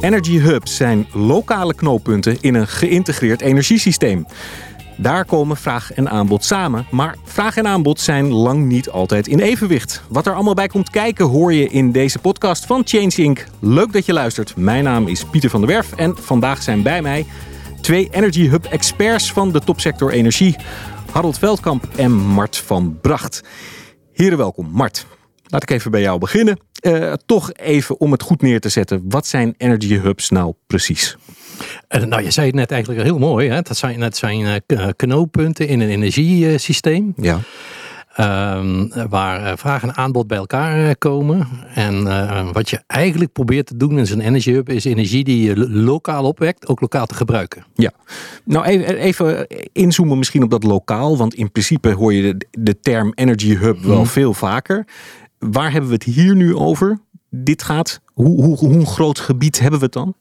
Energy hubs zijn lokale knooppunten in een geïntegreerd energiesysteem. Daar komen vraag en aanbod samen. Maar vraag en aanbod zijn lang niet altijd in evenwicht. Wat er allemaal bij komt kijken hoor je in deze podcast van Change Inc. Leuk dat je luistert. Mijn naam is Pieter van der Werf en vandaag zijn bij mij twee Energy Hub experts van de topsector energie. Harold Veldkamp en Mart van Bracht. Heren welkom. Mart, laat ik even bij jou beginnen. Uh, toch even om het goed neer te zetten. Wat zijn Energy Hubs nou precies? Uh, nou, je zei het net eigenlijk heel mooi. Hè? Dat zijn, dat zijn uh, knooppunten in een energiesysteem. Ja. Ehm, waar eh, vraag en aanbod bij elkaar komen. En wat je eigenlijk probeert te doen in zo'n energy hub is energie die je lokaal opwekt, ook lokaal te gebruiken. Ja, nou even, even inzoomen misschien op dat lokaal, want in principe hoor je de, de term energy hub wel hmm. veel vaker. Waar hebben we het hier nu over? Dit gaat, hoe, hoe, hoe groot gebied hebben we het dan?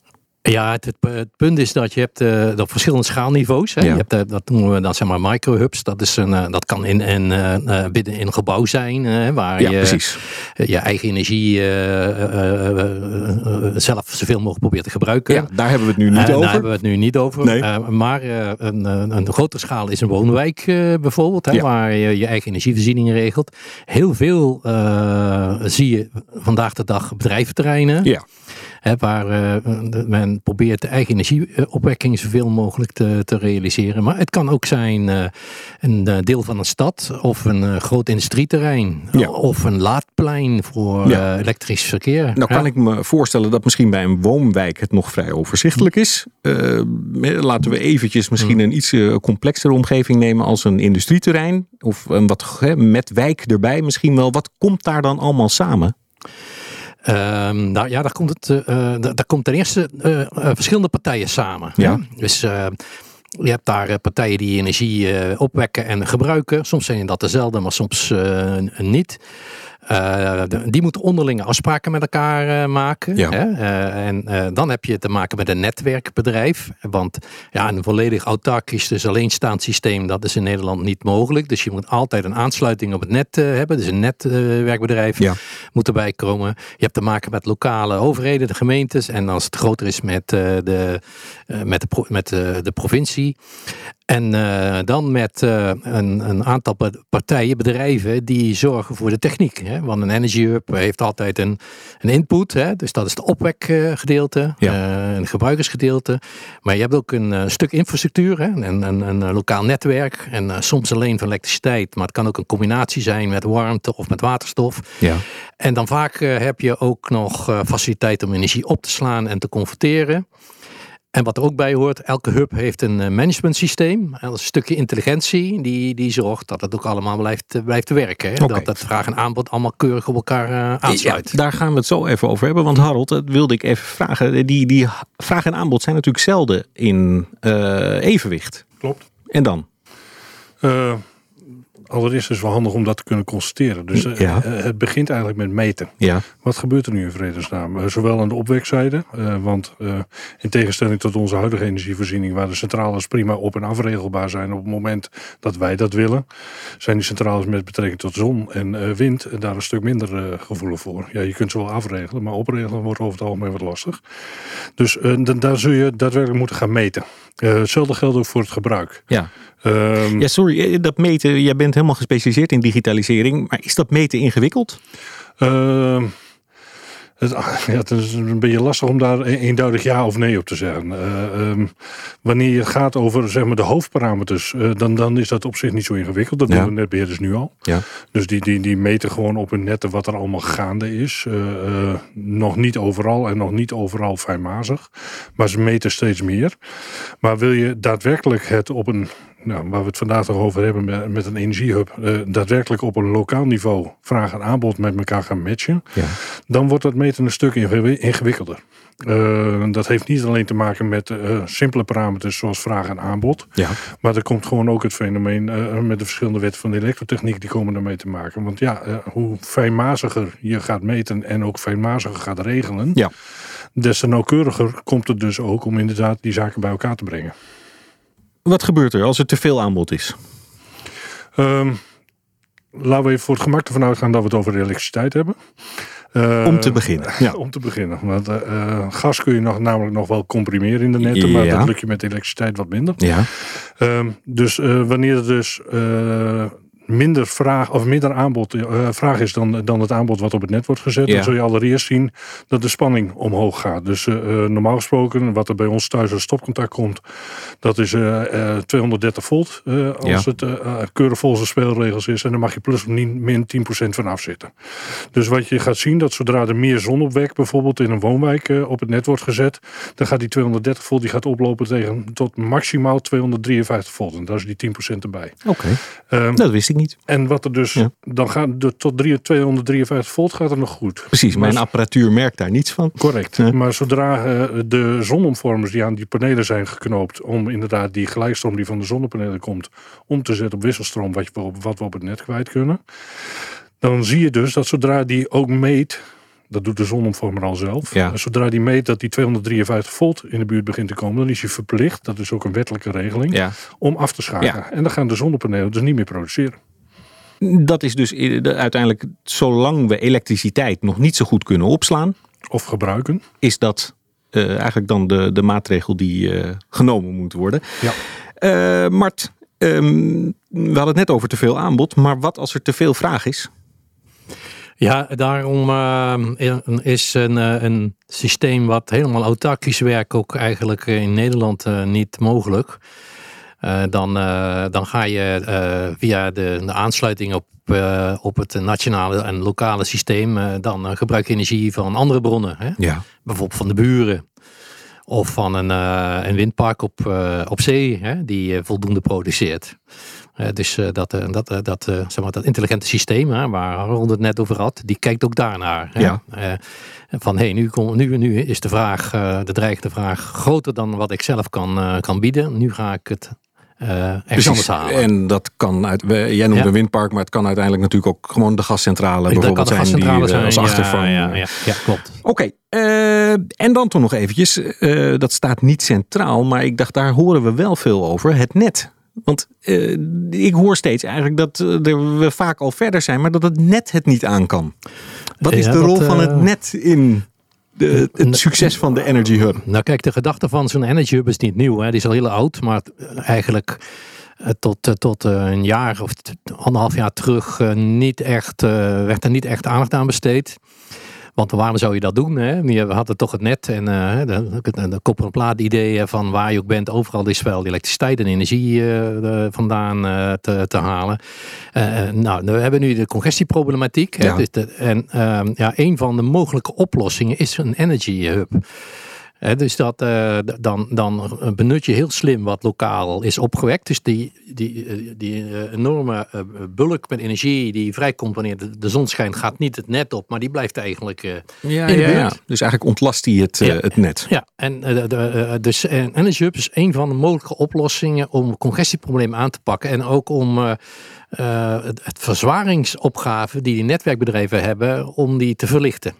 Ja, het, het, punt is dat je hebt uh, dat verschillende schaalniveaus. Hè. Je hebt, uh, dat noemen we dan zeg maar microhubs. Dat, is een, uh, dat kan in, in, binnen in een gebouw zijn, waar ja, je je eigen energie zelf zoveel mogelijk probeert te gebruiken. Ja, daar hebben we het nu niet over. Daar hebben we het nu niet over. Nee. maar een, een grotere schaal is een woonwijk bijvoorbeeld, hè, waar je je eigen energievoorziening regelt. Heel veel zie je vandaag de dag bedrijventerreinen. Ja waar uh, men probeert de eigen energieopwekking zoveel mogelijk te, te realiseren. Maar het kan ook zijn uh, een uh, deel van een stad of een groot industrieterrein. Of een laadplein voor elektrisch verkeer. Nou kan ik me voorstellen dat misschien bij een woonwijk het nog vrij overzichtelijk is. laten we eventjes misschien hmm. een iets complexere omgeving nemen als een industrieterrein. Of een wat met wijk erbij misschien wel. Wat komt daar dan allemaal samen? Um, nou ja, daar komt, het, uh, daar komt ten eerste uh, verschillende partijen samen. Ja. Dus je hebt daar partijen die energie opwekken en gebruiken. Soms zijn dat dezelfde, maar soms niet. Uh, die moeten onderlinge afspraken met elkaar uh, maken. Ja. Hè? Uh, en dan heb je te maken met een netwerkbedrijf. Want ja, een volledig autarkisch, dus alleenstaand systeem, dat is in Nederland niet mogelijk. Dus je moet altijd een aansluiting op het net hebben. Dus een netwerkbedrijf ja. moet erbij komen. Je hebt te maken met lokale overheden, de gemeentes. En als het groter is met, de, met, de, met de provincie. En uh, dan met uh, een, een, aantal partijen, bedrijven die zorgen voor de techniek. Hè? Want een Energy Hub heeft altijd een, een input. Hè? Dus dat is het opwekgedeelte, ja. uh, een gebruikersgedeelte. Maar je hebt ook een stuk infrastructuur, hè? Een, een, een, lokaal netwerk. En soms alleen van elektriciteit, maar het kan ook een combinatie zijn met warmte of met waterstof. Ja. En dan vaak heb je ook nog faciliteit om energie op te slaan en te converteren. En wat er ook bij hoort, elke hub heeft een eh, management systeem. een stukje intelligentie die, die zorgt dat het ook allemaal blijft, eh, blijft werken. Hè? Dat het vraag en aanbod allemaal keurig op elkaar uh, aansluit. Ja, daar gaan we het zo even over hebben. Want Harold, dat wilde ik even vragen. Die, die vraag en aanbod zijn natuurlijk zelden in evenwicht. Klopt. En dan? Allereerst is het wel handig om dat te kunnen constateren. Dus uh, het begint eigenlijk met meten. Ja. Wat gebeurt er nu in vredesnaam? Uh, zowel aan de opwekzijde, want in tegenstelling tot onze huidige energievoorziening, waar de centrales prima op- en afregelbaar zijn op het moment dat wij dat willen, zijn die centrales met betrekking tot zon en wind daar een stuk minder gevoelig voor. Ja, je kunt ze wel afregelen, maar opregelen wordt over het algemeen wat lastig. Dus daar zul je daadwerkelijk moeten gaan meten. hetzelfde geldt ook voor het gebruik. Ja. Um, ja, sorry, eh, dat meten, jij bent helemaal gespecialiseerd in digitalisering, maar is dat meten ingewikkeld? Uh, het, ja, het is een beetje lastig om daar e-, eenduidig ja of nee op te zeggen. Uh, um, wanneer het gaat over zeg maar, de hoofdparameters, uh, dan, dan is dat op zich niet zo ingewikkeld. Dat doen de netbeheerders nu al. Ja. Dus die, die, die meten gewoon op hun netten wat er allemaal gaande is. Uh, nog niet overal en nog niet overal fijnmazig. Maar ze meten steeds meer. Maar wil je daadwerkelijk het op een nou, waar we het vandaag toch over hebben met, met een energiehub, uh, daadwerkelijk op een lokaal niveau vraag en aanbod met elkaar gaan matchen, ja. dan wordt dat meten een stuk ingewikkelder. Uh, dat heeft niet alleen te maken met uh, simpele parameters zoals vraag en aanbod. Ja. Maar er komt gewoon ook het fenomeen uh, met de verschillende wetten van de elektrotechniek die komen daarmee te maken. Want ja, hoe fijnmaziger je gaat meten en ook fijnmaziger gaat regelen, ja. des te nauwkeuriger komt het dus ook om inderdaad die zaken bij elkaar te brengen. Wat gebeurt er als er te veel aanbod is? Um, laten we even voor het gemak ervan uitgaan dat we het over elektriciteit hebben. om te beginnen. Ja. om te beginnen. Want gas kun je nog, namelijk nog wel comprimeren in de netten, maar dat lukt je met elektriciteit wat minder. Ja. Ehm, dus wanneer er dus minder vraag of minder aanbod uh, vraag is dan, dan het aanbod wat op het net wordt gezet, dan zul je allereerst zien dat de spanning omhoog gaat. Dus uh, normaal gesproken, wat er bij ons thuis als stopcontact komt, dat is 230 volt als het keurig volgens de speelregels is. En dan mag je plus of min 10% van afzitten. Dus wat je gaat zien, dat zodra er meer zonopwek bijvoorbeeld in een woonwijk op het net wordt gezet, dan gaat die 230 volt die gaat oplopen tegen tot maximaal 253 volt. En daar is die 10% erbij. Oké, ehm, dat wist ik niet. En wat er dus, dan gaat de, tot 253 volt gaat er nog goed. Precies, mijn apparatuur merkt daar niets van. Correct. Maar zodra uh, de zonomvormers die aan die panelen zijn geknoopt, om inderdaad die gelijkstroom die van de zonnepanelen komt, om te zetten op wisselstroom, wat, we, wat we op het net kwijt kunnen. Dan zie je dus dat zodra die ook meet dat doet de zonomvormer al zelf. Ja. zodra die meet dat die 253 volt in de buurt begint te komen, dan is hij verplicht, dat is ook een wettelijke regeling, om af te schakelen. En dan gaan de zonnepanelen dus niet meer produceren. Dat is dus uiteindelijk, zolang we elektriciteit nog niet zo goed kunnen opslaan. Of gebruiken. Is dat uh, eigenlijk dan de, de maatregel die uh, genomen moet worden. Ja. Uh, Mart, um, we hadden het net over te veel aanbod. Maar wat als er te veel vraag is? Ja, daarom is een, een systeem wat helemaal autarkisch werkt ook eigenlijk in Nederland niet mogelijk. Eh, dan, dan ga je via de, de, aansluiting op, op het nationale en lokale systeem, dan gebruik je energie van andere bronnen. Hè? Ja. Bijvoorbeeld van de buren. Of van een, een windpark op, op zee, hè, die voldoende produceert. Dus dat, dat, dat, zeg maar, dat intelligente systeem, hè, waar Ron het net over had, die kijkt ook daarnaar. Hè? Ja. van hey, nu, nu, nu is de vraag, de dreigende vraag, groter dan wat ik zelf kan, kan bieden. Nu ga ik het uh, En dat kan uit, jij noemt een windpark, maar het kan uiteindelijk natuurlijk ook gewoon de gascentrale bijvoorbeeld zijn, die eh, zijn, als achtervang. Ja, ja, ja, klopt. Oké, uh, en dan toch nog eventjes, uh, dat staat niet centraal, maar ik dacht daar horen we wel veel over, het net. Want ik hoor steeds eigenlijk dat we vaak al verder zijn, maar dat het net het niet aan kan. Wat is de rol van het net in de, het succes van de Energy Hub? Nou kijk, de gedachte van zo'n Energy Hub is niet nieuw. Hè. Die is al heel oud, maar eigenlijk eh, tot, eh, tot eh, een jaar of anderhalf jaar terug niet echt, werd er niet echt aandacht aan besteed. Want waarom zou je dat doen? Hè? We hadden toch het net en uh, de, de, en plaat idee van waar je ook bent, overal is wel elektriciteit en energie uh, vandaan uh, te, te, halen. nou, we hebben nu de congestieproblematiek. Ja. Dus en ehm, ja, een van de mogelijke oplossingen is een energy hub dus dat, uh, dan, dan benut je heel slim wat lokaal is opgewekt. Dus die, die, eh, die uh, enorme bulk met energie die vrijkomt wanneer de, de, zon schijnt, gaat niet het net op, maar die blijft eigenlijk ja, in de buurt. Ja, Dus eigenlijk ontlast die het, het net. Ja, en de, dus Energy Hub is een van de mogelijke oplossingen om congestieproblemen aan te pakken. En ook om het, het verzwaringsopgave die die netwerkbedrijven hebben, om die te verlichten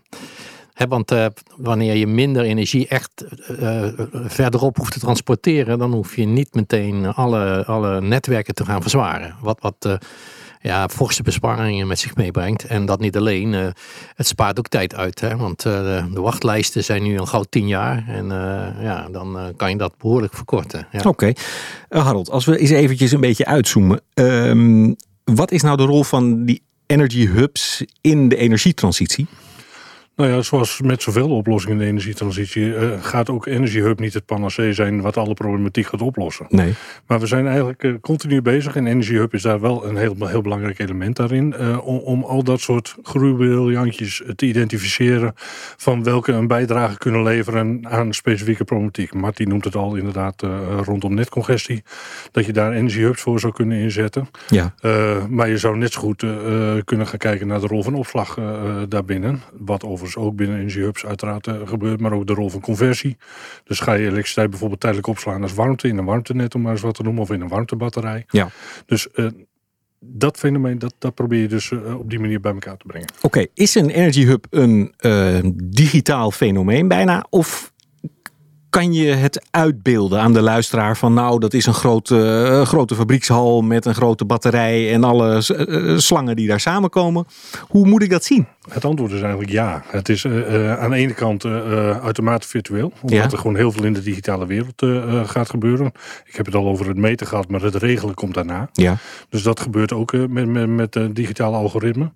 want uh, wanneer je minder energie echt uh, verderop hoeft te transporteren, dan hoef je niet meteen alle, alle netwerken te gaan verzwaren. Wat, wat ja, forse besparingen met zich meebrengt. En dat niet alleen, het spaart ook tijd uit. Hè? Want de, de, wachtlijsten zijn nu al gauw tien jaar. En ja, dan kan je dat behoorlijk verkorten. Ja. Oké. Harold, als we eens eventjes een beetje uitzoomen. Um, wat is nou de rol van die energy hubs in de energietransitie? Nou ja, zoals met zoveel oplossingen in de energietransitie uh, gaat ook Energy Hub niet het panacee zijn wat alle problematiek gaat oplossen. Nee. Maar we zijn eigenlijk uh, continu bezig en Energy Hub is daar wel een heel, heel belangrijk element daarin. Uh, om, om, al dat soort gruweliantjes te identificeren van welke een bijdrage kunnen leveren aan specifieke problematiek. Martin noemt het al inderdaad rondom netcongestie. Dat je daar Energy Hubs voor zou kunnen inzetten. Ja. maar je zou net zo goed kunnen gaan kijken naar de rol van opslag daarbinnen. Wat over ook binnen energiehubs uiteraard uh, gebeurt, maar ook de rol van conversie. Dus ga je elektriciteit bijvoorbeeld tijdelijk opslaan als warmte in een warmtenet, om maar eens wat te noemen, of in een warmtebatterij. Ja. Dus uh, dat fenomeen, dat, dat probeer je dus uh, op die manier bij elkaar te brengen. Oké, is een energy hub een digitaal fenomeen bijna? Of kan je het uitbeelden aan de luisteraar van nou, dat is een grote, grote fabriekshal met een grote batterij en alle slangen die daar samenkomen. Hoe moet ik dat zien? Het antwoord is eigenlijk ja. Het is uh, aan de ene kant uh, uitermate virtueel. Omdat er gewoon heel veel in de digitale wereld gaat gebeuren. Ik heb het al over het meten gehad, maar het regelen komt daarna. Ja. Dus dat gebeurt ook met, met, met digitale algoritmen.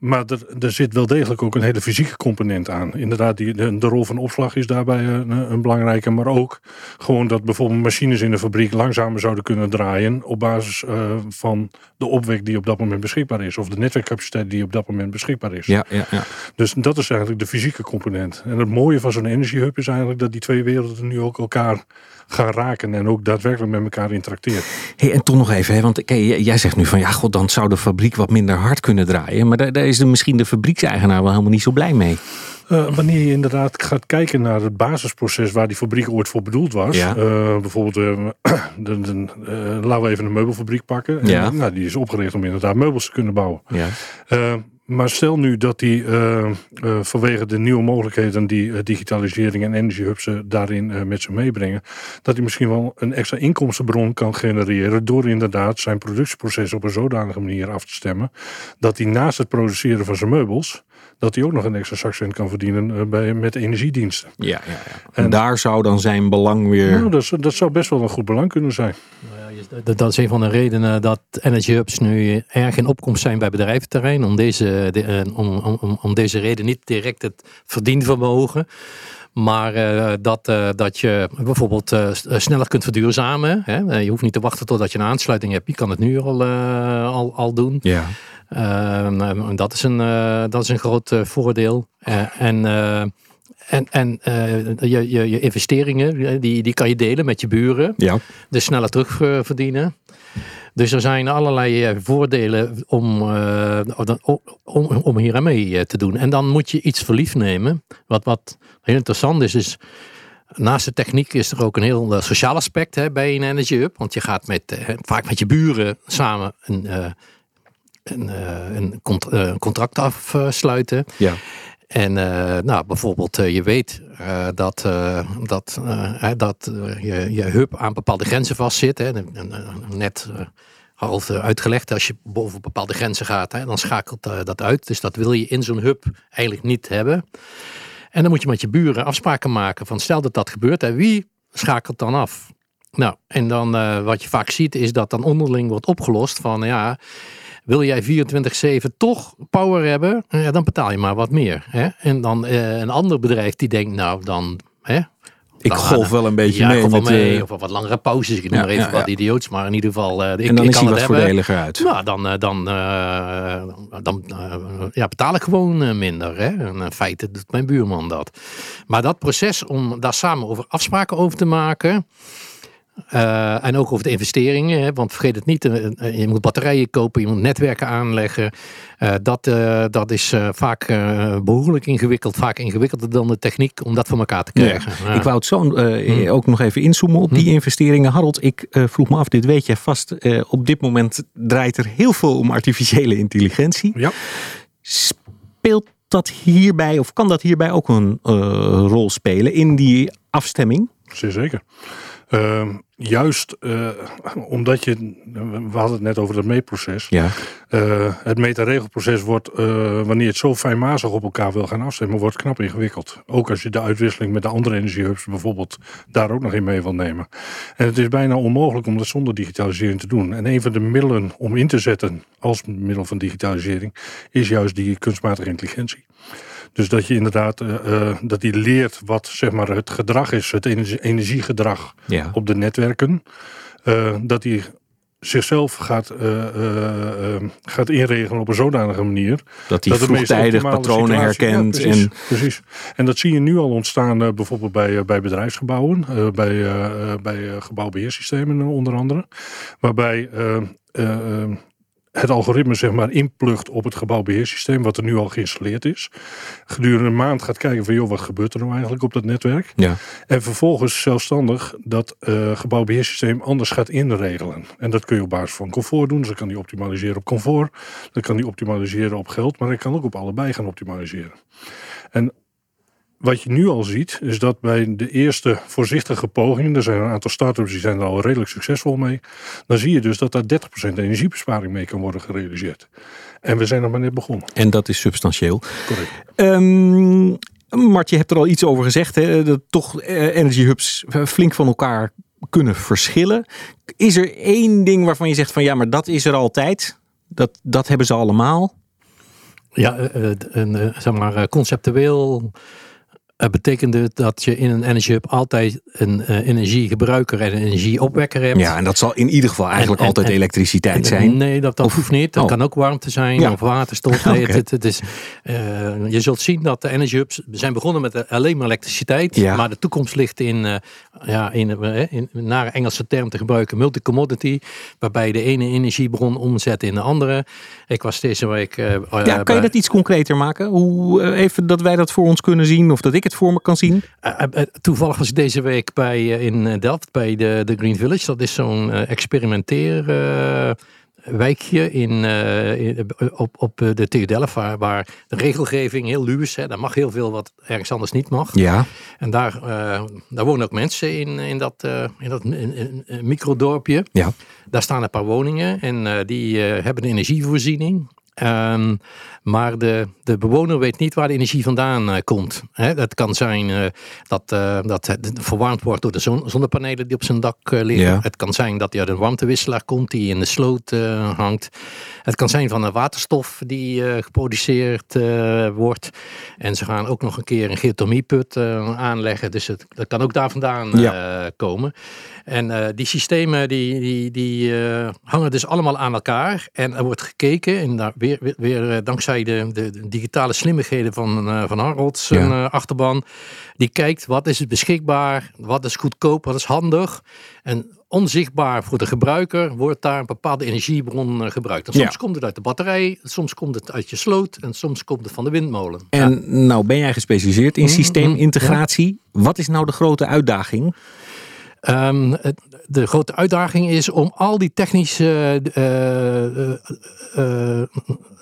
maar er, er zit wel degelijk ook een hele fysieke component aan. Inderdaad, die, de, de rol van opslag is daarbij een, een, belangrijke. Maar ook gewoon dat bijvoorbeeld machines in de fabriek langzamer zouden kunnen draaien. op basis van de opwek die op dat moment beschikbaar is. Of de netwerkcapaciteit die op dat moment beschikbaar is. Ja, ja, ja. Dus dat is eigenlijk de fysieke component. En het mooie van zo'n energiehub is eigenlijk dat die twee werelden nu ook elkaar gaan raken en ook daadwerkelijk met elkaar interacteren. Hey, en toch nog even, hè, want jij zegt nu van ja, god, dan zou de fabriek wat minder hard kunnen draaien. Maar daar, daar is de, misschien de fabriekseigenaar wel helemaal niet zo blij mee. Uh, wanneer je inderdaad gaat kijken naar het basisproces waar die fabriek ooit voor bedoeld was. Ja. Uh, bijvoorbeeld, de, de, laten we even een meubelfabriek pakken. En, nou, die is opgericht om inderdaad meubels te kunnen bouwen. Ja. Maar stel nu dat die vanwege de nieuwe mogelijkheden die digitalisering en energiehubs daarin met zich meebrengen, dat hij misschien wel een extra inkomstenbron kan genereren door inderdaad zijn productieproces op een zodanige manier af te stemmen, dat hij naast het produceren van zijn meubels, dat hij ook nog een extra zakcent kan verdienen bij, met energiediensten. Ja, ja, ja. En, en, daar zou dan zijn belang weer... Nou, dat, dat zou best wel een goed belang kunnen zijn. Dat is een van de redenen dat energy hubs nu erg in opkomst zijn bij bedrijventerrein. Om deze, de, eh, om, om, om deze reden niet direct het verdienvermogen. Maar uh, dat, uh, dat je bijvoorbeeld uh, sneller kunt verduurzamen. Hè? je hoeft niet te wachten totdat je een aansluiting hebt. Je kan het nu al, al, al doen. Ja. Ehm, dat, is een, dat is een groot voordeel. en en, en uh, je, je, je, investeringen, die, die kan je delen met je buren. Ja. Dus sneller terugverdienen. Dus er zijn allerlei eh, voordelen om, uh, om, om hier aan mee te doen. En dan moet je iets verliefd nemen. Wat, wat heel interessant is, is naast de techniek is er ook een heel sociaal aspect hè, bij een Energy Hub. Want je gaat met, vaak met je buren samen een, een, een, contract afsluiten. Ja. En uh, nou, bijvoorbeeld, uh, je weet uh, dat, dat, dat je, je hub aan bepaalde grenzen vastzit. Hè. Net half uitgelegd, als je boven bepaalde grenzen gaat, hè, dan schakelt dat uit. Dus dat wil je in zo'n hub eigenlijk niet hebben. En dan moet je met je buren afspraken maken van stel dat dat gebeurt, hè, wie schakelt dan af? Nou, en dan wat je vaak ziet is dat dan onderling wordt opgelost van ja wil jij 24-7 toch power hebben, ja, dan betaal je maar wat meer. Hè? En dan uh, een ander bedrijf die denkt, nou dan... Hè, ik golf wel een beetje ja, mee. Met, mee uh, of wat langere pauzes. Ik noem ja, maar even ja, wat idioots, maar in ieder geval. Uh, ik, en dan ik is kan hij wat hebben. voordeliger uit. Nou, dan, uh, dan, dan ja, betaal ik gewoon minder. Hè? En in feite doet mijn buurman dat. Maar dat proces om daar samen over afspraken over te maken. Uh, en ook over de investeringen, hè, want vergeet het niet, uh, je moet batterijen kopen, je moet netwerken aanleggen. Uh, dat, dat is vaak behoorlijk ingewikkeld, vaak ingewikkelder dan de techniek om dat voor elkaar te krijgen. Ja. Ik wou het zo hmm. ook nog even inzoomen op die hmm. investeringen. Harold, ik vroeg me af, dit weet je vast, op dit moment draait er heel veel om artificiële intelligentie. Ja. Speelt dat hierbij, of kan dat hierbij ook een rol spelen in die afstemming? Zeer zeker. Uh, juist uh, omdat je, we hadden het net over het meetproces. Ja. Uh, het meet- en regelproces wordt, uh, wanneer je het zo fijnmazig op elkaar wil gaan afstemmen, wordt knap ingewikkeld. Ook als je de uitwisseling met de andere energiehubs bijvoorbeeld daar ook nog in mee wil nemen. En het is bijna onmogelijk om dat zonder digitalisering te doen. En een van de middelen om in te zetten als middel van digitalisering is juist die kunstmatige intelligentie. Dus dat je inderdaad uh, uh, dat die leert wat zeg maar, het gedrag is, het energiegedrag ja. op de netwerken. Uh, dat die zichzelf gaat, gaat inregelen op een zodanige manier. Dat hij vroegtijdig patronen herkent. Ja, precies, en... precies. En dat zie je nu al ontstaan bijvoorbeeld bij, bij bedrijfsgebouwen. bij, bij gebouwbeheersystemen onder andere. Waarbij het algoritme zeg maar inplugt op het gebouwbeheersysteem, wat er nu al geïnstalleerd is. Gedurende een maand gaat kijken van joh, wat gebeurt er nou eigenlijk op dat netwerk? Ja. En vervolgens zelfstandig dat uh, gebouwbeheersysteem anders gaat inregelen. En dat kun je op basis van comfort doen. Dus dan kan die optimaliseren op comfort. Dan kan die optimaliseren op geld, maar hij kan ook op allebei gaan optimaliseren. En wat je nu al ziet, is dat bij de eerste voorzichtige pogingen, er zijn een aantal start-ups die zijn er al redelijk succesvol mee, dan zie je dus dat daar 30% energiebesparing mee kan worden gerealiseerd. En we zijn nog maar net begonnen. En dat is substantieel. Correct. Um, Mart, je hebt er al iets over gezegd, hè? dat toch eh, energiehubs flink van elkaar kunnen verschillen. Is er één ding waarvan je zegt van ja, maar dat is er altijd? Dat, dat hebben ze allemaal? Ja, eh, een, zeg maar, conceptueel het betekende dat je in een Energy Hub altijd een uh, energiegebruiker en een energieopwekker hebt. Ja, en dat zal in ieder geval eigenlijk altijd elektriciteit zijn. Nee, dat, dat hoeft niet. Dat oh. kan ook warmte zijn of waterstof. Nee, het, het, is, uh, je zult zien dat de Energy Hubs zijn begonnen met alleen maar elektriciteit. Ja. Maar de toekomst ligt in, uh, ja, in, in, naar Engelse term te gebruiken, multi-commodity. Waarbij de ene energiebron omzet in de andere. Ik was deze week... ja, kan je dat iets concreter maken? Hoe, even dat wij dat voor ons kunnen zien of dat ik het voor me kan zien? Uh, toevallig was ik deze week bij, in Delft bij de, de Green Village. Dat is zo'n experimenteer wijkje in, in, op, op de TU Delft, waar, waar, de regelgeving heel luw is. Hè. Daar mag heel veel wat ergens anders niet mag. Ja. En daar, uh, daar wonen ook mensen in, in dat, uh, in dat microdorpje. Ja. Daar staan een paar woningen en die hebben een energievoorziening. Um, maar de, de bewoner weet niet waar de energie vandaan uh, komt. He, dat kan zijn uh, dat, uh, dat het verwarmd wordt door de zon, zonnepanelen die op zijn dak liggen. Ja. Het kan zijn dat hij uit een warmtewisselaar komt die in de sloot hangt. Het kan zijn van een waterstof die geproduceerd wordt. En ze gaan ook nog een keer een geothermieput aanleggen. Dus het, dat kan ook daar vandaan ja. komen. En die systemen die, die, die hangen dus allemaal aan elkaar. En er wordt gekeken, en daar weer, weer, weer dankzij de, de, digitale slimmigheden van, uh, van Harold zijn ja. uh, achterban. Die kijkt wat is het beschikbaar, wat is goedkoop, wat is handig. En onzichtbaar voor de gebruiker wordt daar een bepaalde energiebron gebruikt. En soms ja. komt het uit de batterij, soms komt het uit je sloot en soms komt het van de windmolen. En ja. nou ben jij gespecialiseerd in systeemintegratie. Wat is nou de grote uitdaging? Um, de grote uitdaging is om al die technische uh,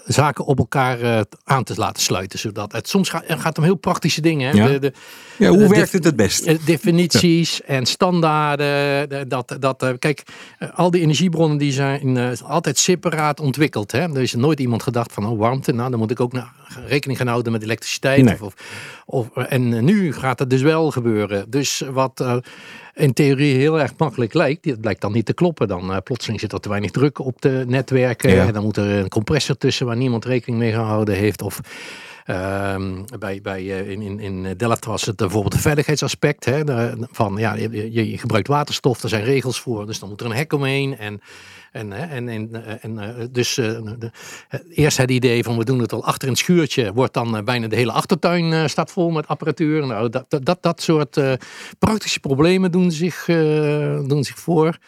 zaken op elkaar aan te laten sluiten. Zodat het soms gaat, het gaat om heel praktische dingen. Hè? Ja. De, de, ja, hoe werkt het het best? Definities ja. en standaarden. Dat, dat, kijk, al die energiebronnen die zijn altijd separaat ontwikkeld. Hè? Er is nooit iemand gedacht van oh, warmte. Nou, dan moet ik ook rekening gaan houden met elektriciteit. Nee. Of, of, en nu gaat het dus wel gebeuren. Dus wat in theorie heel erg makkelijk lijkt, dat blijkt dan niet te kloppen. Dan uh, plotseling zit er te weinig druk op de netwerken. Ja. En dan moet er een compressor tussen waar niemand rekening mee gehouden heeft. Of um, bij, bij, uh, in, in Delft was het bijvoorbeeld het veiligheidsaspect. Hè, van, ja, je, gebruikt waterstof, er zijn regels voor. Dus dan moet er een hek omheen. En en, en, en, en dus uh, de, eerst het idee van we doen het al achter een schuurtje, wordt dan bijna de hele achtertuin staat vol met apparatuur. Nou, dat, dat, dat soort praktische problemen doen zich, doen zich voor.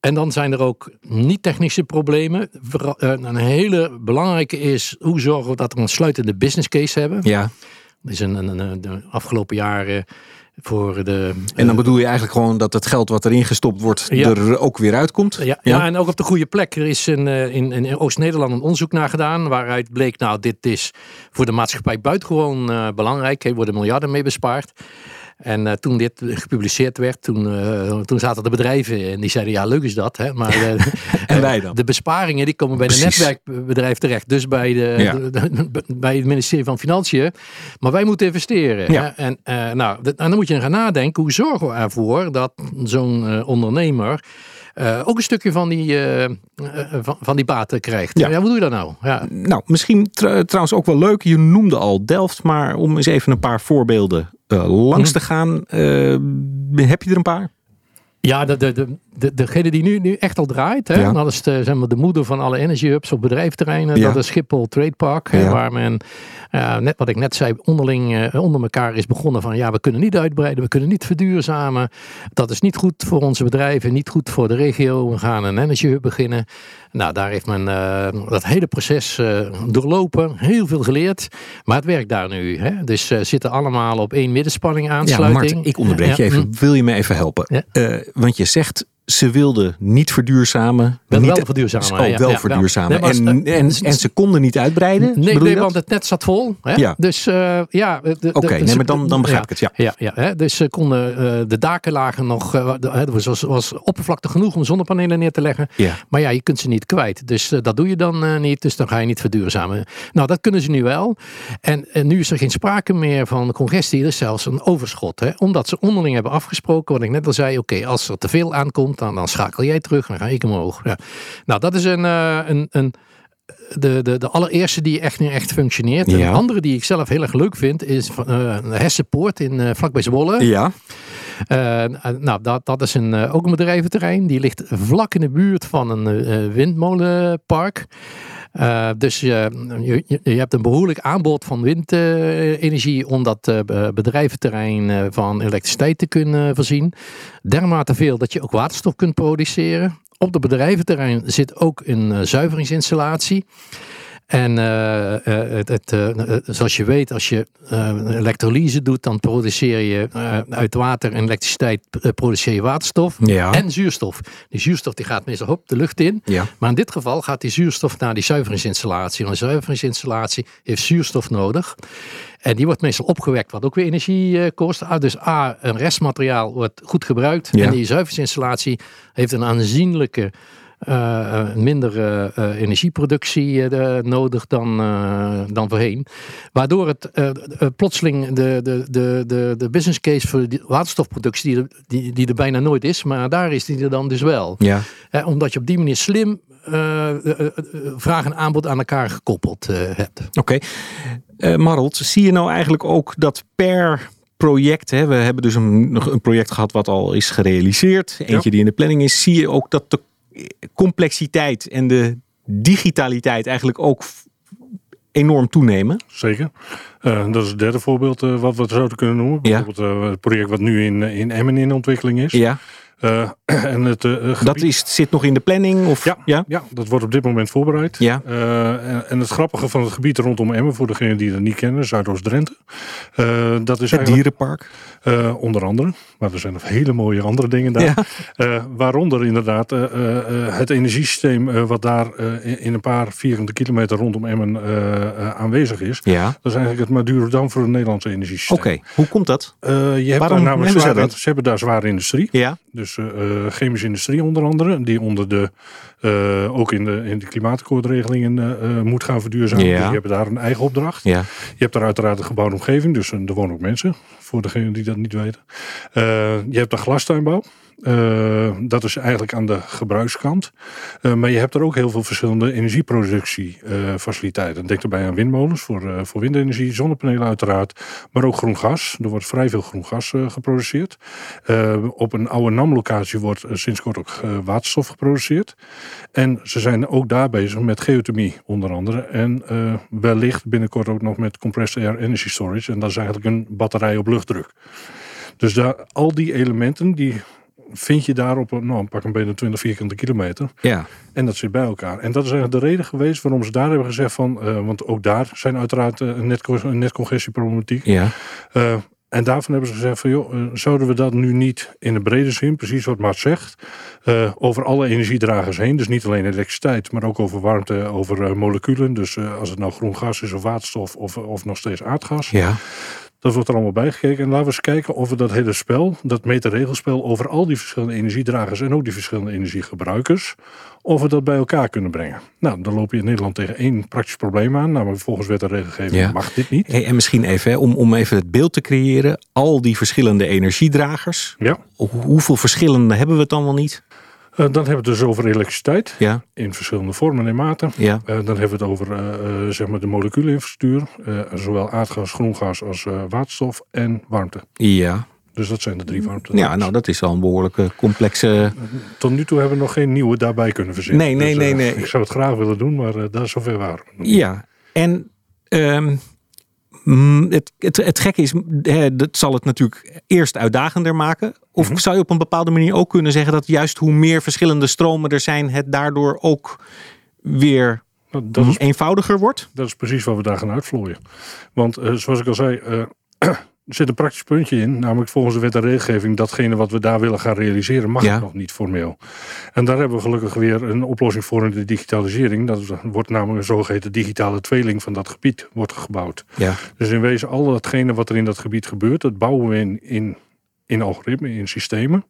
En dan zijn er ook niet-technische problemen. Een hele belangrijke is hoe zorgen we dat we een sluitende business case hebben. Ja. Dat is een, een, een de afgelopen jaren voor de. En dan bedoel je eigenlijk gewoon dat het geld wat erin gestopt wordt ja. er ook weer uitkomt? Ja, ja. ja, en ook op de goede plek. Er is een, in, in Oost-Nederland een onderzoek naar gedaan waaruit bleek, nou, dit is voor de maatschappij buitengewoon uh, belangrijk. Er worden miljarden mee bespaard. En uh, toen dit gepubliceerd werd, toen, uh, toen zaten de bedrijven en die zeiden, ja leuk is dat. Hè? Maar uh, en wij dan? de besparingen die komen bij Precies. de netwerkbedrijf terecht. Dus bij, de, ja. de, de, bij het ministerie van Financiën. Maar wij moeten investeren. Ja. Hè? En, nou, en dan moet je gaan nadenken, hoe zorgen we ervoor dat zo'n ondernemer... Uh, ook een stukje van die, uh, uh, van, van, die baten krijgt. Ja. ja. hoe doe je dat nou? Ja. Nou, misschien tr trouwens ook wel leuk. Je noemde al Delft, maar om eens even een paar voorbeelden langs te gaan. heb je er een paar? Ja, de, de, de, de, degene die nu, nu echt al draait, hè, Ja. dat is de, zeg maar, de moeder van alle energy hubs op bedrijfterreinen. Ja. Dat is Schiphol Trade Park, Ja. waar men, ja, net wat ik net zei, onderling eh, onder elkaar is begonnen van ja, we kunnen niet uitbreiden, we kunnen niet verduurzamen. Dat is niet goed voor onze bedrijven, niet goed voor de regio. We gaan een energy hub beginnen. Nou, daar heeft men eh, dat hele proces eh, doorlopen, heel veel geleerd. Maar het werkt daar nu. Hè? Dus eh, zitten allemaal op één middenspanning Ja, aansluiting. Mart, ik onderbreek je Ja, even. mm. Wil je me even helpen? Ja. Eh, want je zegt ze wilden niet verduurzamen. Wel, niet, wel verduurzamen. Oh, ja, wel ja, verduurzamen. Nee, en, en, en ze konden niet uitbreiden? Nee, nee want het net zat vol. Hè? Ja. Dus eh, ja. Oké, nee, maar dan, dan begrijp ik het. Ja. Ja, ja hè? dus ze konden, eh, de daken lagen nog, de- er was, was oppervlakte genoeg om zonnepanelen neer te leggen. Ja. Maar ja, je kunt ze niet kwijt. Dus dat doe je dan niet, dus dan ga je niet verduurzamen. Nou, dat kunnen ze nu wel. En, en nu is er geen sprake meer van congestie, er is zelfs een overschot. Hè? Omdat ze onderling hebben afgesproken, wat ik net al zei, oké, als er te veel aankomt, dan, dan schakel jij terug, dan ga ik omhoog. Ja. Nou, dat is een, eh, een, een de, de, de allereerste die echt nu echt functioneert. En Ja. de andere die ik zelf heel erg leuk vind is van, eh Hessenpoort in uh, vlakbij Zwolle. Ja. Uh, nou, dat, dat is een, uh, ook een bedrijventerrein. Die ligt vlak in de buurt van een uh, windmolenpark. Uh, dus je, je, je, hebt een behoorlijk aanbod van windenergie om dat uh, bedrijventerrein van elektriciteit te kunnen voorzien. Dermate veel dat je ook waterstof kunt produceren. Op het bedrijventerrein zit ook een zuiveringsinstallatie. En uh, uh, het, het, uh, zoals je weet, als je elektrolyse doet, dan produceer je uit water en elektriciteit produceer je waterstof ja. en zuurstof. Die zuurstof die gaat meestal op de lucht in. Ja. Maar in dit geval gaat die zuurstof naar die zuiveringsinstallatie. En een zuiveringsinstallatie heeft zuurstof nodig. En die wordt meestal opgewekt, wat ook weer energie kost. Dus A, een restmateriaal wordt goed gebruikt. Ja. En die zuiveringsinstallatie heeft een aanzienlijke uh, minder uh, energieproductie nodig dan, dan voorheen. Waardoor het plotseling de, de, de, de, de business case voor de waterstofproductie, die, die, die er bijna nooit is, maar daar is die er dan dus wel. Ja. omdat je op die manier slim vraag en aanbod aan elkaar gekoppeld hebt. Oké. Okay. Marold, zie je nou eigenlijk ook dat per project. Hè, we hebben dus een, een project gehad wat al is gerealiseerd. Eentje ja. die in de planning is. Zie je ook dat de complexiteit en de digitaliteit eigenlijk ook enorm toenemen? Zeker. Uh, dat is het derde voorbeeld uh, wat we zouden kunnen noemen. Bijvoorbeeld uh, het project wat nu in, in Emmen in ontwikkeling is. Ja. Uh, en het, uh, gebied... Dat is, zit nog in de planning? Of? Ja, ja? ja, dat wordt op dit moment voorbereid. Ja. Uh, en, en, het grappige van het gebied rondom Emmen, voor degenen die het niet kennen, Zuidoost-Drenthe. dat is het dierenpark? onder andere. Maar er zijn nog hele mooie andere dingen daar. Ja. waaronder inderdaad het energiesysteem wat daar in, in, een paar vierkante kilometer rondom Emmen aanwezig is. Ja. Dat is eigenlijk het Madurodam voor het Nederlandse energiesysteem. Oké, hoe komt dat? je hebt Waarom daar namelijk ze dat? Ze hebben daar zware industrie. Ja. Dus uh, chemische industrie onder andere, die onder de, uh, ook in de, in de klimaatakkoordregelingen uh, moet gaan verduurzamen. Ja. Dus die hebben daar een eigen opdracht. Ja. Je hebt daar uiteraard een gebouwde omgeving, dus er wonen ook mensen, voor degenen die dat niet weten. je hebt de glastuinbouw. Uh, dat is eigenlijk aan de gebruikskant. Uh, maar je hebt er ook heel veel verschillende energieproductiefaciliteiten. Denk erbij aan windmolens voor, voor windenergie, zonnepanelen uiteraard. Maar ook groen gas. Er wordt vrij veel groen gas geproduceerd. op een oude NAM-locatie wordt sinds kort ook waterstof geproduceerd. En ze zijn ook daar bezig met geothermie onder andere. En wellicht binnenkort ook nog met compressed air energy storage. En dat is eigenlijk een batterij op luchtdruk. Dus daar, al die elementen die vind je daar op een, nou, pak een beetje 20 vierkante kilometer. Ja. En dat zit bij elkaar. En dat is eigenlijk de reden geweest waarom ze daar hebben gezegd van, uh, want ook daar zijn uiteraard uh, een, net, een netcongestieproblematiek. Ja. Uh, en daarvan hebben ze gezegd van, joh, zouden we dat nu niet in de brede zin, precies wat Mart zegt, over alle energiedragers heen, dus niet alleen elektriciteit, maar ook over warmte, over moleculen, dus als het nou groen gas is of waterstof of, of nog steeds aardgas. Ja. Dat wordt er allemaal bijgekeken. En laten we eens kijken of we dat hele spel, dat meterregelspel over al die verschillende energiedragers en ook die verschillende energiegebruikers, of we dat bij elkaar kunnen brengen. Nou, dan loop je in Nederland tegen één praktisch probleem aan. Namelijk volgens wet en regelgeving ja. mag dit niet. Hey, en misschien even, hè, om, om even het beeld te creëren. Al die verschillende energiedragers. Ja. Hoeveel verschillende hebben we het dan wel niet? Uh, dan hebben we het dus over elektriciteit. Ja. In verschillende vormen en maten. Ja. Uh, dan hebben we het over uh, zeg maar de moleculeninfrastructuur. zowel aardgas, groengas als waterstof en warmte. Ja. Dus dat zijn de drie warmte. Ja, nou dat is al een behoorlijke complexe... Tot nu toe hebben we nog geen nieuwe daarbij kunnen verzinnen. Nee, nee, dus, nee, nee. Ik zou het graag willen doen, maar dat is zover waar. Ja, en... Um, het, het, het gekke is, hè, dat zal het natuurlijk eerst uitdagender maken. Of mm -hmm. zou je op een bepaalde manier ook kunnen zeggen dat juist hoe meer verschillende stromen er zijn, het daardoor ook weer nou, dat is, eenvoudiger wordt? Dat is precies wat we daar gaan uitvlooien. Want uh, zoals ik al zei, uh, Er zit een praktisch puntje in, namelijk volgens de wet en regelgeving, datgene wat we daar willen gaan realiseren, mag Ja. nog niet formeel. En daar hebben we gelukkig weer een oplossing voor in de digitalisering. Dat wordt namelijk een zogeheten digitale tweeling van dat gebied wordt gebouwd. Ja. Dus in wezen al datgene wat er in dat gebied gebeurt, dat bouwen we in, in, in algoritmen, in systemen.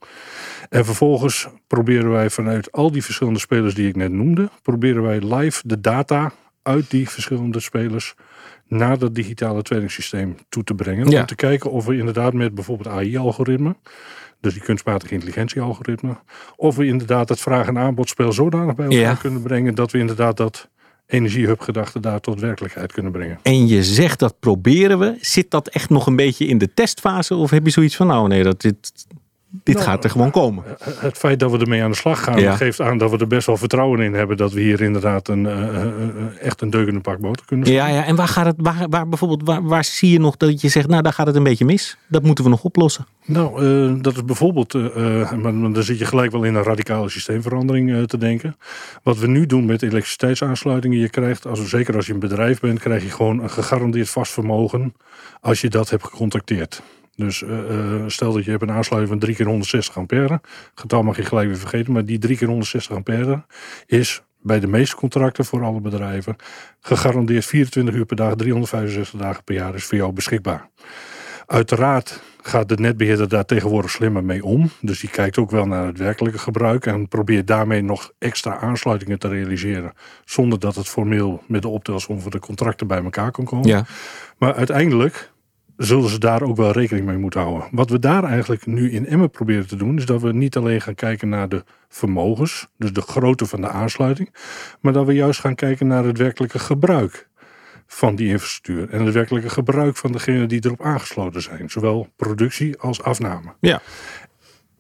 En vervolgens proberen wij vanuit al die verschillende spelers die ik net noemde, proberen wij live de data uit die verschillende spelers naar dat digitale tweelingsysteem toe te brengen. Ja. Om te kijken of we inderdaad met bijvoorbeeld AI-algoritmen, dus die kunstmatige intelligentie-algoritmen, of we inderdaad het vraag- en aanbodspel zodanig bij elkaar Ja. kunnen brengen dat we inderdaad dat energiehub-gedachte daar tot werkelijkheid kunnen brengen. En je zegt dat proberen we. Zit dat echt nog een beetje in de testfase? Of heb je zoiets van, nou nee, dat, dit, dit Nou, gaat er gewoon komen? Het feit dat we ermee aan de slag gaan, Ja. geeft aan dat we er best wel vertrouwen in hebben dat we hier inderdaad een, eh, eh, eh, echt een deugende pak boter kunnen Ja, ja. En waar gaat het, waar, waar bijvoorbeeld, waar, waar zie je nog dat je zegt, nou daar gaat het een beetje mis? Dat moeten we nog oplossen. Nou, eh, dat is bijvoorbeeld, eh, eh, maar, dan zit je gelijk wel in een radicale systeemverandering eh, te denken. Wat we nu doen met elektriciteitsaansluitingen, je krijgt, als, zeker als je een bedrijf bent, krijg je gewoon een gegarandeerd vast vermogen als je dat hebt gecontacteerd. Dus eh, eh, stel dat je hebt een aansluiting van 3 keer 160 ampère. Getal mag je gelijk weer vergeten, maar die 3 keer 160 ampère is bij de meeste contracten voor alle bedrijven gegarandeerd 24 uur per dag, 365 dagen per jaar is voor jou beschikbaar. Uiteraard gaat de netbeheerder daar tegenwoordig slimmer mee om. Dus die kijkt ook wel naar het werkelijke gebruik en probeert daarmee nog extra aansluitingen te realiseren. Zonder dat het formeel met de optelsom van de contracten bij elkaar kan komen. Ja. Maar uiteindelijk zullen ze daar ook wel rekening mee moeten houden. Wat we daar eigenlijk nu in Emmen proberen te doen, is dat we niet alleen gaan kijken naar de vermogens, dus de grootte van de aansluiting, maar dat we juist gaan kijken naar het werkelijke gebruik van die infrastructuur en het werkelijke gebruik van degene die erop aangesloten zijn, zowel productie als afname. Ja.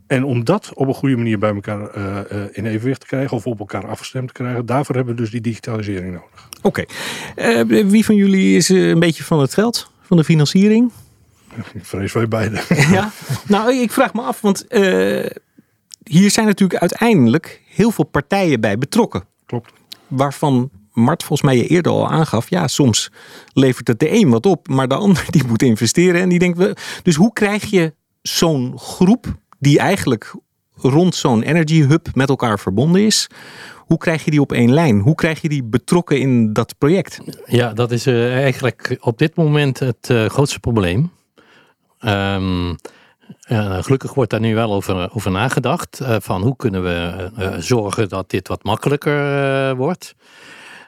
En om dat op een goede manier bij elkaar eh, eh, in evenwicht te krijgen of op elkaar afgestemd te krijgen, daarvoor hebben we dus die digitalisering nodig. Oké. Eh, wie van jullie is een beetje van het geld? Van de financiering? Ik vrees wij beide. Ja. nou, ik vraag me af, want eh, hier zijn natuurlijk uiteindelijk heel veel partijen bij betrokken. Klopt. Waarvan Mart volgens mij je eerder al aangaf. Ja, soms levert het de een wat op, maar de ander die moet investeren. En die denkt, we. dus hoe krijg je zo'n groep die eigenlijk rond zo'n energy hub met elkaar verbonden is? Hoe krijg je die op één lijn? Hoe krijg je die betrokken in dat project? Ja, dat is eh, eigenlijk op dit moment het eh, grootste probleem. Ehm, eh, gelukkig wordt daar nu wel over, over nagedacht. van hoe kunnen we zorgen dat dit wat makkelijker wordt.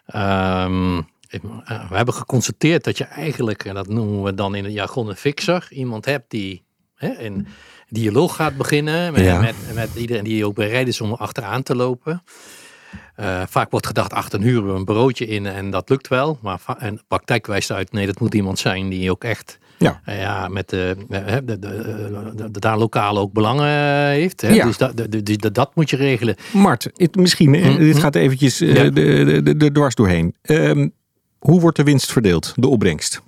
Ehm, eh, we hebben geconstateerd dat je eigenlijk, en dat noemen we dan in het jargon een fixer, iemand hebt die hè, een dialoog gaat beginnen met, Ja. met, met iedereen die ook bereid is om achteraan te lopen. Eh, vaak wordt gedacht, ach, dan huren we een bureautje in en dat lukt wel. Maar en praktijk wijst uit, nee, dat moet iemand zijn die ook echt Ja. eh, ja, met de, eh, de, de, de, daar lokaal ook belangen heeft. Hè? Ja. Dus dat, dat moet je regelen. Mart, het, misschien, Mhm. dit gaat eventjes Ja. de, de, de, de dwars doorheen. Ehm, hoe wordt de winst verdeeld, de opbrengst?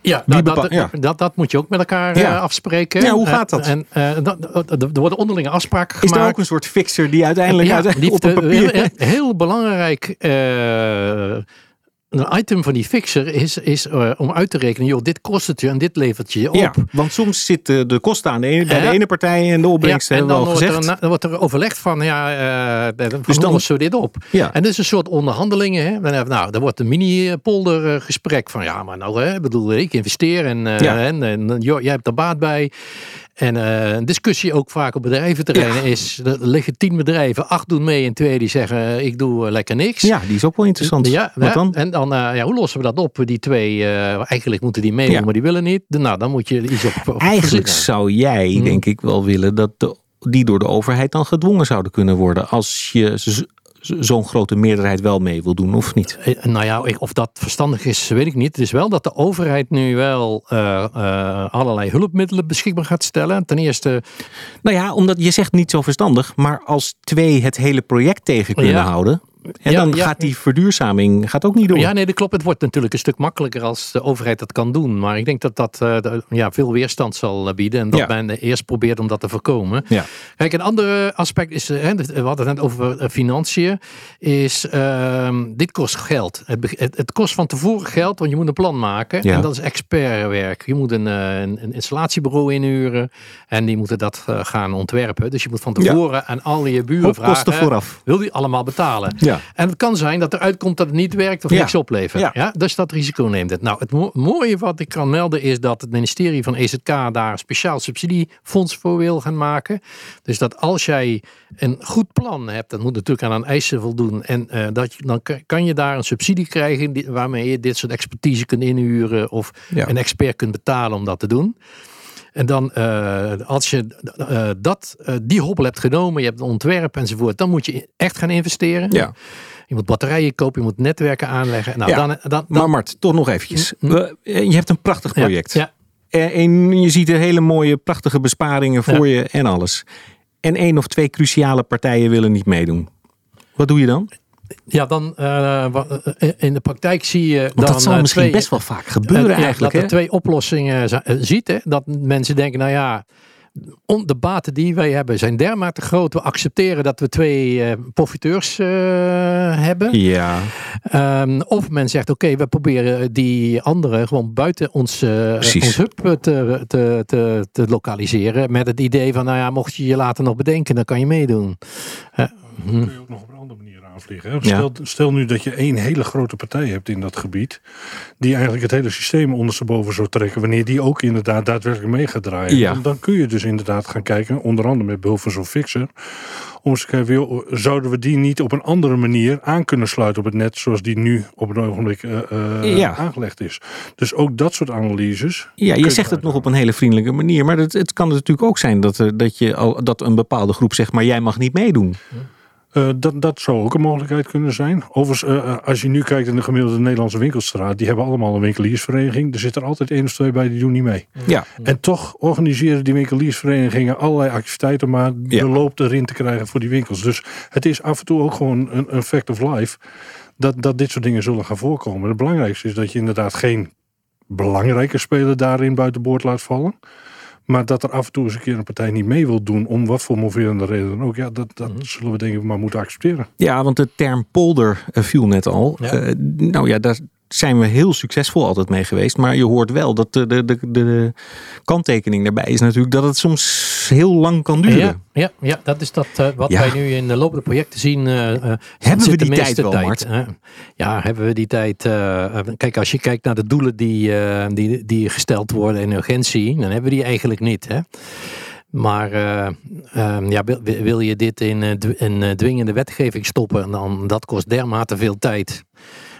Ja, Wie dat, dat, ja. dat, dat moet je ook met elkaar Ja. eh, afspreken. Ja, hoe Eh, gaat dat? En, eh, dat- er worden onderlinge afspraken Is er gemaakt. ook een soort fixer die uiteindelijk, Ja, uiteindelijk die op een papier... Heel, heel belangrijk. Een item van die fixer is, is eh, om uit te rekenen, joh, dit kost het je en dit levert je op. Ja, want soms zitten de kosten aan de ene, bij de ene partij en de opbrengst Ja, en hebben dan wordt er, dan wordt er overlegd van, ja, eh van Dus dan- lossen we dit op? Ja. En dit is een soort onderhandelingen. Hè? Dan hebben we- Nou, dan wordt een mini-polder gesprek van, ja, maar nou, hè, bedoel, ik investeer en, eh, Ja. en, en joh, jij hebt er baat bij. En eh, een discussie ook vaak op bedrijventerreinen is, er liggen tien bedrijven, acht doen mee en twee die zeggen, ik doe eh, lekker niks. Ja, die is ook wel interessant. Ja, Wat ja, dan? en dan, eh, ja, hoe lossen we dat op? Die twee, eigenlijk moeten die meedoen, Ja. maar die willen niet. Nou, dan moet je iets op, op Eigenlijk zou jij, Hmm. denk ik, wel willen dat de, die door de overheid dan gedwongen zouden kunnen worden. Als je zo'n grote meerderheid wel mee wil doen, of niet? Eh, Nou ja, of dat verstandig is, weet ik niet. Het is wel dat de overheid nu wel eh, eh, allerlei hulpmiddelen beschikbaar gaat stellen. Ten eerste, Nou ja, omdat je zegt niet zo verstandig, maar als twee het hele project tegen kunnen Ja. houden. En dan gaat die verduurzaming gaat ook niet door. Ja, nee, dat klopt. Het wordt natuurlijk een stuk makkelijker als de overheid dat kan doen. Maar ik denk dat dat uh, ja, veel weerstand zal bieden. En dat men eerst probeert om dat te voorkomen. Ja. Kijk, een ander aspect is, hè, we hadden het net over financiën, is uh, dit kost geld. Het, het, het, kost van tevoren geld, want je moet een plan maken. En dat is expertwerk. Je moet een, een, een installatiebureau inhuren en die moeten dat gaan ontwerpen. Dus je moet van tevoren aan al je buren vragen. kosten vooraf. Wil die allemaal betalen? Ja. En het kan zijn dat er uitkomt dat het niet werkt of niks oplevert. Ja. Dus dat risico neemt het. Nou, het mooie wat ik kan melden is dat het ministerie van EZK daar een speciaal subsidiefonds voor wil gaan maken. Dus dat als jij een goed plan hebt, dat moet natuurlijk aan een eisen voldoen. En uh, dat je, dan kan je daar een subsidie krijgen waarmee je dit soort expertise kunt inhuren of een expert kunt betalen om dat te doen. En dan, uh, als je uh, dat, uh, die hobbel hebt genomen, je hebt een ontwerp enzovoort, dan moet je echt gaan investeren. Ja. Je moet batterijen kopen, je moet netwerken aanleggen. Nou, ja. dan, dan, dan, maar Mart, toch nog eventjes. Mm, mm. Je hebt een prachtig project. Ja. En je ziet er hele mooie, prachtige besparingen voor je en alles. En één of twee cruciale partijen willen niet meedoen. Wat doe je dan? Ja, dan uh, in de praktijk zie je. Want dan, dat zal misschien twee, best wel vaak gebeuren uh, eigenlijk. dat er twee oplossingen ziet. Hè? Dat mensen denken, nou ja, de baten die wij hebben zijn dermate groot. We accepteren dat we twee uh, profiteurs uh, hebben. Ja. Um, of men zegt, oké, okay, we proberen die anderen gewoon buiten ons, uh, ons hub te, te, te, te, lokaliseren. Met het idee van, nou ja, mocht je je later nog bedenken, dan kan je meedoen. kun je ook nog Stel, ja. stel, nu dat je één hele grote partij hebt in dat gebied, die eigenlijk het hele systeem ondersteboven zou trekken, wanneer die ook inderdaad daadwerkelijk mee gaat draaien. Ja. Dan, dan, kun je dus inderdaad gaan kijken, onder andere met behulp van zo'n fixer, om eens te kijken, zouden we die niet op een andere manier aan kunnen sluiten op het net, zoals die nu op het ogenblik uh, ja. aangelegd is. Dus ook dat soort analyses. Ja, je zegt het nog op een hele vriendelijke manier, maar het, het kan natuurlijk ook zijn dat, dat, je al, dat een bepaalde groep zegt, maar jij mag niet meedoen. Uh, dat, dat zou ook een mogelijkheid kunnen zijn. Overigens, uh, als je nu kijkt in de gemiddelde Nederlandse winkelstraat, die hebben allemaal een winkeliersvereniging. Er zit er altijd één of twee bij die doen niet mee. Ja. En toch organiseren die winkeliersverenigingen allerlei activiteiten om maar Ja. de loop erin te krijgen voor die winkels. Dus het is af en toe ook gewoon een, een fact of life dat, dat dit soort dingen zullen gaan voorkomen. Het belangrijkste is dat je inderdaad geen belangrijke speler daarin buiten boord laat vallen. Maar dat er af en toe eens een keer een partij niet mee wil doen, om wat voor moverende reden dan ook, ja, dat, dat Mhm. zullen we denk ik maar moeten accepteren. Ja, want de term polder eh, viel net al. Ja. Eh, nou ja, daar zijn we heel succesvol altijd mee geweest. Maar je hoort wel dat de, de, de, de kanttekening daarbij is natuurlijk dat het soms heel lang kan duren. Ja, ja, ja, dat is dat, uh, wat Ja. wij nu in de lopende projecten zien. uh, Hebben zit we de die meeste tijd wel, Mart? hè? ja, hebben we die tijd. kijk, als je kijkt naar de doelen die, die, die gesteld worden in urgentie, dan hebben we die eigenlijk niet. Hè? Maar uh, um, ja, wil, wil, je dit in, in uh, dwingende wetgeving stoppen, dan dat kost dermate veel tijd.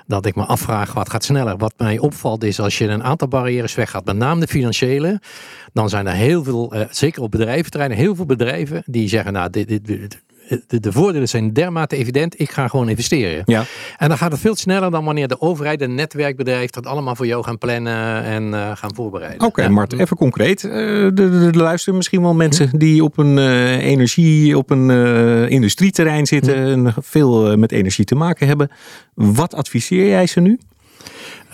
Dat ik me afvraag wat gaat sneller. Wat mij opvalt is als je een aantal barrières weggaat, met name de financiële, dan zijn er heel veel, uh, zeker op bedrijventerreinen, heel veel bedrijven die zeggen, nou, dit, dit, dit de, de, voordelen zijn dermate evident, ik ga gewoon investeren. Ja. En dan gaat het veel sneller dan wanneer de overheid, een netwerkbedrijf, dat allemaal voor jou gaan plannen en uh, gaan voorbereiden. Oké, okay, ja. Mart, even concreet. Uh, er luisteren misschien wel mensen hm. die op een uh, energie, op een industrieterrein zitten hm. en veel met energie te maken hebben. Wat adviseer jij ze nu?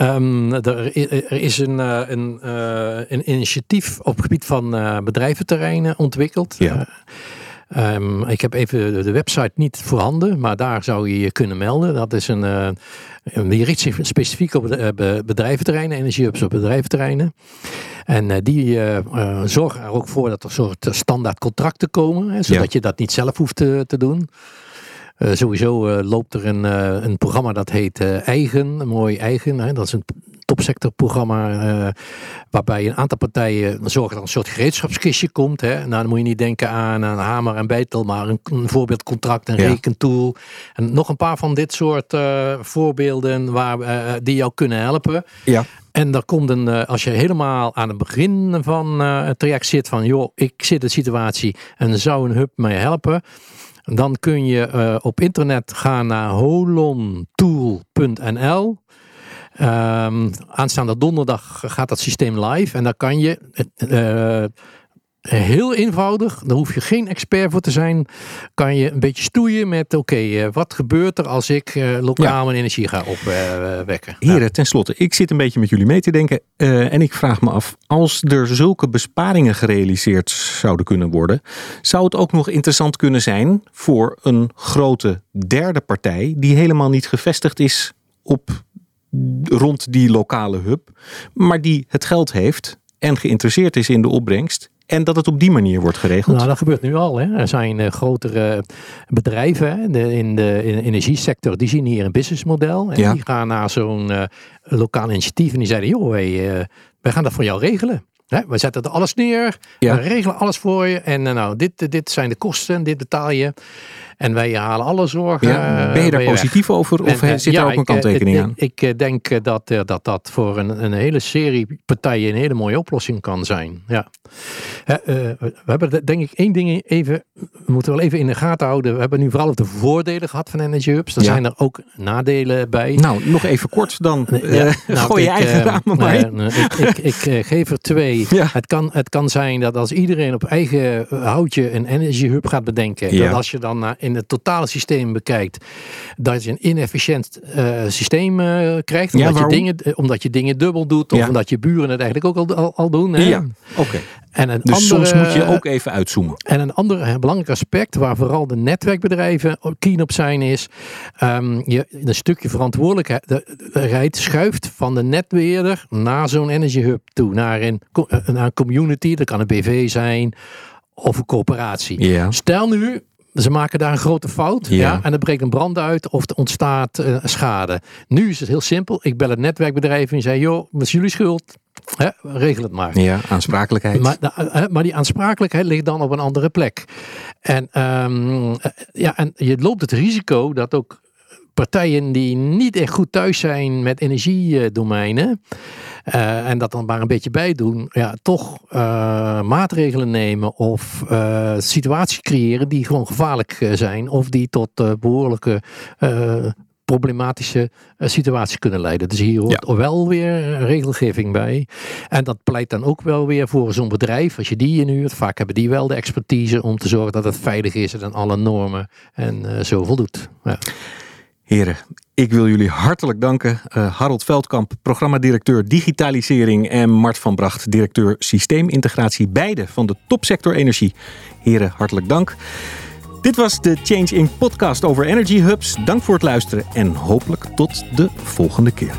Um, er, er, is een, een, een, initiatief op het gebied van bedrijventerreinen ontwikkeld. Ja. Um, ik heb even de website niet voorhanden, maar daar zou je je kunnen melden. Dat is een, uh, die richt zich specifiek op uh, bedrijventerreinen, energiehubs op bedrijventerreinen. En uh, die uh, zorgen er ook voor dat er soort standaard contracten komen, hè, zodat ja. je dat niet zelf hoeft te, te doen. Uh, sowieso loopt er een, een programma dat heet Eigen, mooi Eigen. Hè? Dat is een topsectorprogramma waarbij een aantal partijen zorgen dat er een soort gereedschapskistje komt. Hè? Nou, dan moet je niet denken aan een hamer en beitel, maar een, een voorbeeldcontract, een Ja. rekentool. En nog een paar van dit soort voorbeelden waar, die jou kunnen helpen. Ja. En daar komt een, uh, als je helemaal aan het begin van uh, het traject zit van, joh, ik zit in de situatie en zou een hub mij helpen. Dan kun je uh, op internet gaan naar holontool.nl. Um, aanstaande donderdag gaat dat systeem live en dan kan je Heel eenvoudig, daar hoef je geen expert voor te zijn. Kan je een beetje stoeien met: oké, eh, wat gebeurt er als ik uh, lokaal mijn energie ga opwekken? Uh, Heren, tenslotte, ik zit een beetje met jullie mee te denken. Uh, en ik vraag me af: als er zulke besparingen gerealiseerd zouden kunnen worden, zou het ook nog interessant kunnen zijn voor een grote derde partij die helemaal niet gevestigd is op rond die lokale hub, maar die het geld heeft en geïnteresseerd is in de opbrengst en dat het op die manier wordt geregeld? Nou, dat gebeurt nu al. Hè. Er zijn uh, grotere bedrijven hè, de, in, de, in de energiesector, die zien hier een businessmodel. En ja. die gaan naar zo'n uh, lokaal initiatief en die zeiden, joh, wij, uh, wij gaan dat voor jou regelen. Hè, we zetten er alles neer, ja. we regelen alles voor je. En nou, dit, dit zijn de kosten, dit betaal je. En wij halen alle zorgen. Ja, ben je daar positief weg. over of en, zit ja, er ook ik, een kanttekening aan? Ik, ik denk dat, dat dat voor een, een hele serie partijen een hele mooie oplossing kan zijn. Ja. We hebben denk ik één ding even, we moeten wel even in de gaten houden. We hebben nu vooral de voordelen gehad van Energy Hubs. Er ja. zijn er ook nadelen bij. Nou, nog even kort dan. Uh, nou, gooi je ik, eigen uh, ramen maar ik, ik, ik geef er twee. Ja. Het, kan, het kan zijn dat als iedereen op eigen houtje een Energy Hub gaat bedenken. Dat als je dan naar in het totale systeem bekijkt, dat je een inefficiënt uh, systeem uh, krijgt. Omdat, ja, je dingen, omdat je dingen dubbel doet, of ja. omdat je buren het eigenlijk ook al, al, al doen. Hè? Ja, oké. Okay. En een dus andere, soms moet je ook even uitzoomen. En een ander belangrijk aspect waar vooral de netwerkbedrijven keen op zijn is, um, je een stukje verantwoordelijkheid schuift van de netbeheerder naar zo'n energy hub toe, naar een, naar een community, dat kan een BV zijn of een coöperatie. Ja. Stel nu, ze maken daar een grote fout ja. ja en er breekt een brand uit of er ontstaat uh, schade. Nu is het heel simpel. Ik bel het netwerkbedrijf en zei: joh, wat is jullie schuld? Regel het maar. Ja, aansprakelijkheid. Maar, maar, die aansprakelijkheid ligt dan op een andere plek. En, um, ja, en je loopt het risico dat ook partijen die niet echt goed thuis zijn met energiedomeinen. Uh, en dat dan maar een beetje bij doen. Ja, toch uh, maatregelen nemen of uh, situaties creëren die gewoon gevaarlijk zijn. Of die tot behoorlijke problematische situaties kunnen leiden. Dus hier hoort ja. wel weer regelgeving bij. En dat pleit dan ook wel weer voor zo'n bedrijf. Als je die inhuurt, vaak hebben die wel de expertise om te zorgen dat het veilig is en alle normen en zo voldoet. Ja. Heren, ik wil jullie hartelijk danken. Uh, Harold Veldkamp, programmadirecteur digitalisering en Mart van Bracht, directeur systeemintegratie, beide van de topsector energie. Heren, hartelijk dank. Dit was de Change in podcast over Energy Hubs. Dank voor het luisteren en hopelijk tot de volgende keer.